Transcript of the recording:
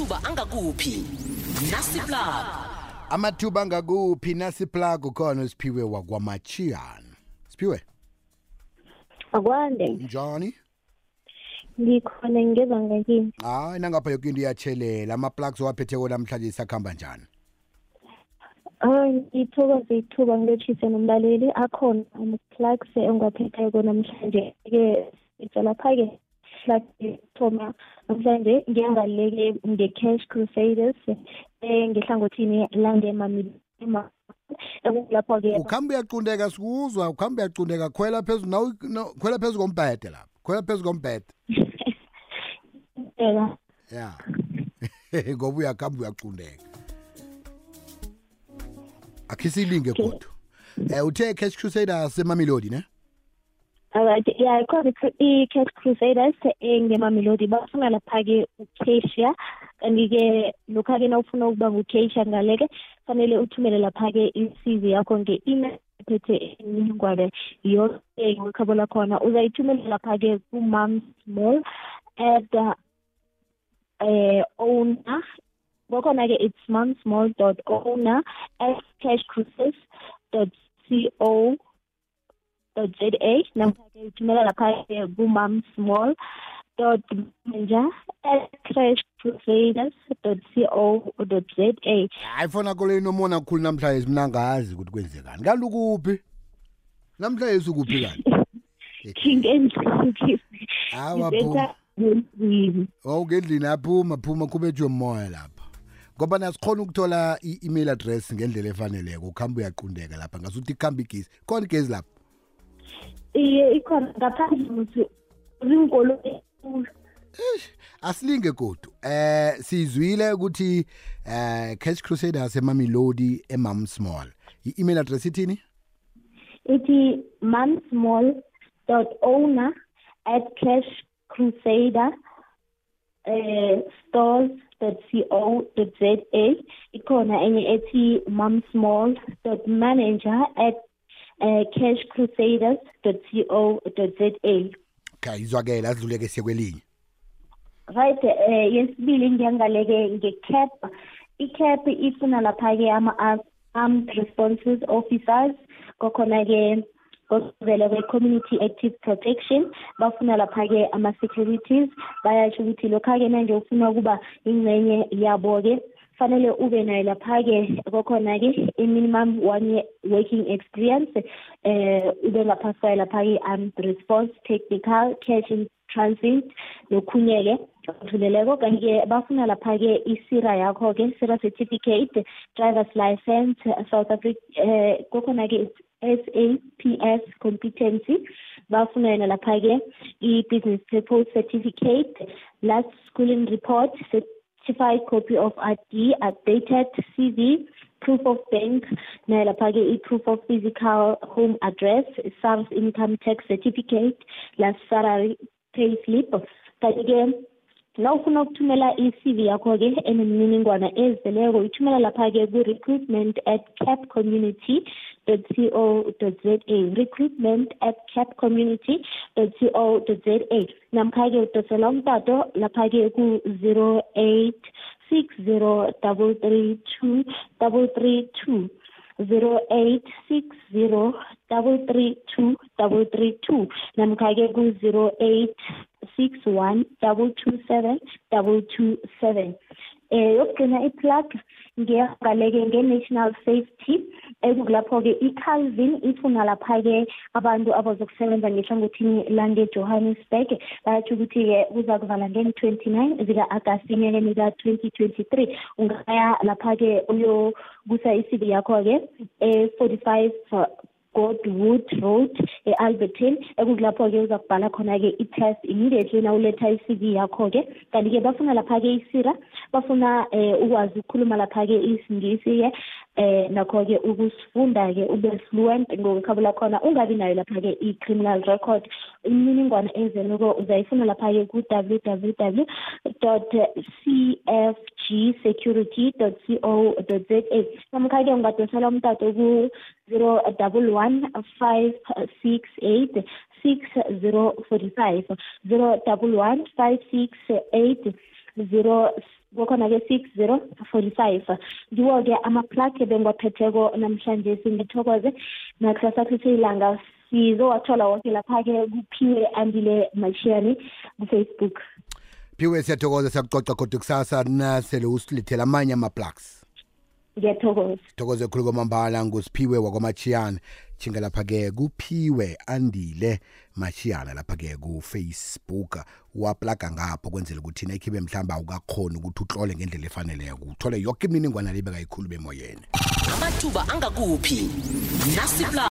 amathuba angakuphi? Nasiplug. Amathuba angakuphi? Nasiplug ukhona siphiwe wakwamachiyana siphiwe? Akwande. Njani? Ngikhona ngingezwa ngakini. Hayi nangapha yoke into iyatshelela. Ama-plugs owaphetheko namhlanje isakuhamba njani? Hayi ngithokoze ithuba ngilotshise nomlaleli. Akhona ama-plugs engiwaphetheyo namhlanje ke lapha-ke thoma namhlanje ngiyangaleke nge-cash crusaders ngehlangothini langemamilima lapho-ke ukhambe uyaqundeka sikuzwa ukhambe uyaqundeka khwela phezulu naw khwela phezu kombhede lapho khwela phezu kombhede. Ya. Ngoba uyakhamba uyaqundeka. Akhisilinge kodwa um uthe cash crusader semamelodi ne Alright, yeah, ikhona i- i-Cash Crusaders engemamelodi bafuna lapha-ke uCasia kanti-ke lokha-ke nawufuna ukuba nguCasia ngale-ke fanele uthumele lapha-ke i-CV yakho nge-email ephethe imininingwane yonke ngekhabo lakhona. Uzayithumela lapha-ke ku-mumsmall at uh, eh owner kwakhona-ke it's mumsmall dot owner at cashcruises dot co dot za namkha-ke uthumela lapha-ke kumam small dot manager at crash crusaders dot co dot za hayi fona kole nomona khulu namhlanje simnangazi ukuthi kwenzekani. Kanti ukuphi namhlanje sukuphi kanti king endlini Awa, phuma. endlini awungendlini aphuma phuma kubethwe moya lapha. Ngoba nasikhona ukuthola i-email address ngendlela efaneleko. Ukuhamba uyaqundeka lapha ngasuthi kuhamba igezi. Khona igezi lapha. Iye ikhona. Ngaphandle ukuthi zinkolo enkulu asilinge godu. Eh sizwile ukuthi eh cash crusaders emamelodi emam small. I-email address ithini? Ithi mumsmall dot owner at cash crusader uh, stores dot co dot za. Ikhona enye ethi mumsmall dot manager at uh, cash crusaders dot co dot za okay izwakela asidluleke siye kwelinye right eh yesibili ngiyangaleke ngecap. Icap ifuna lapha-ke ama-armed responses officers. Kokhona-ke kozela kwe-community active protection. Bafuna lapha-ke ama-securities. Bayasho ukuthi lokha-ke manje ufuna ukuba ingxenye yabo-ke fanele ube nayo lapha-ke kokhona-ke i-minimum one year working experience eh ube ngaphasi kwayo lapha-ke i-armed response technical cash in transit nokhunye-ke okudluleleko. Kanti-ke bafuna lapha-ke isira yakho-ke sira certificate driver's license south africa eh kokhona-ke SAPS competency. Bafuna yona lapha-ke i-business purpose certificate last schooling report certified copy of ID updated CV proof of bank nayo lapha-ke i-proof of physical home address SARS income tax certificate last salary pay slip kanti-ke la ufuna ukuthumela i-CV yakho-ke enemininingwana ezeleko uyithumela lapha-ke ku-recruitment at cap community dot co dot za recruitment at cap community dot co dot za namkha-ke udosela umtato lapha-ke ku-zero eight six zero double three two double three two zero eight six zero double three two double three two. Namkha-ke ku-zero eight six one double two seven double two seven. Eh yokugcina iplug ngiyangaleke nge-national safety ekulapho-ke i-calvin ifuna lapha-ke abantu abazokusebenza ngehlangothini lange-johannesburg. Bayatsho ukuthi-ke kuza kuvala ngeni-twenty nine zika-agasti enyakeni ka-twenty twenty three ungaya lapha-ke uyokusa i-cv yakho-ke e-forty five Godwood Road e-Alberton ekukulapho-ke uza kubhala khona-ke i-test immediately nawuletha i-CV yakho-ke. Kanti-ke bafuna lapha-ke isira bafuna um ukwazi ukukhuluma lapha-ke isingisi-ke. Um nakho-ke ukusifunda-ke ube fluent ngokwekhabo lakhona ungabi nayo lapha-ke i-criminal record. Imininingwane enzeleko uzayifuna lapha-ke ku-www dot c f g security dot co dot za namkha-ke ungadosela umtato ku-zero double one five six eight six zero forty five zero double one five six eight zero kukhona-ke six zero forty five ngiwo-ke ama-plug ebengiwaphetheko namhlanje singithokoze nakusasa kusese ilanga sizowathola woke lapha-ke kuphiwe andile mashiyani kufacebook. Phiwe siyathokoza siyakucoca kodwa kusasa nasele usilithela amanye ama-plugs. Ngiyathokoza. Thokoze khulu kwamambala ngusiphiwe wakwamachiyana chinga lapha-ke kuphiwe andile machiyana lapha-ke kufacebook. Waplaga ngapho kwenzela ukuthi na ikhibe mhlawumbe awukakhoni ukuthi utlole ngendlela efaneleko. Uthole yoke imininingwana le bekayikhulu bemoyeni amathuba angakuphi? Nasipla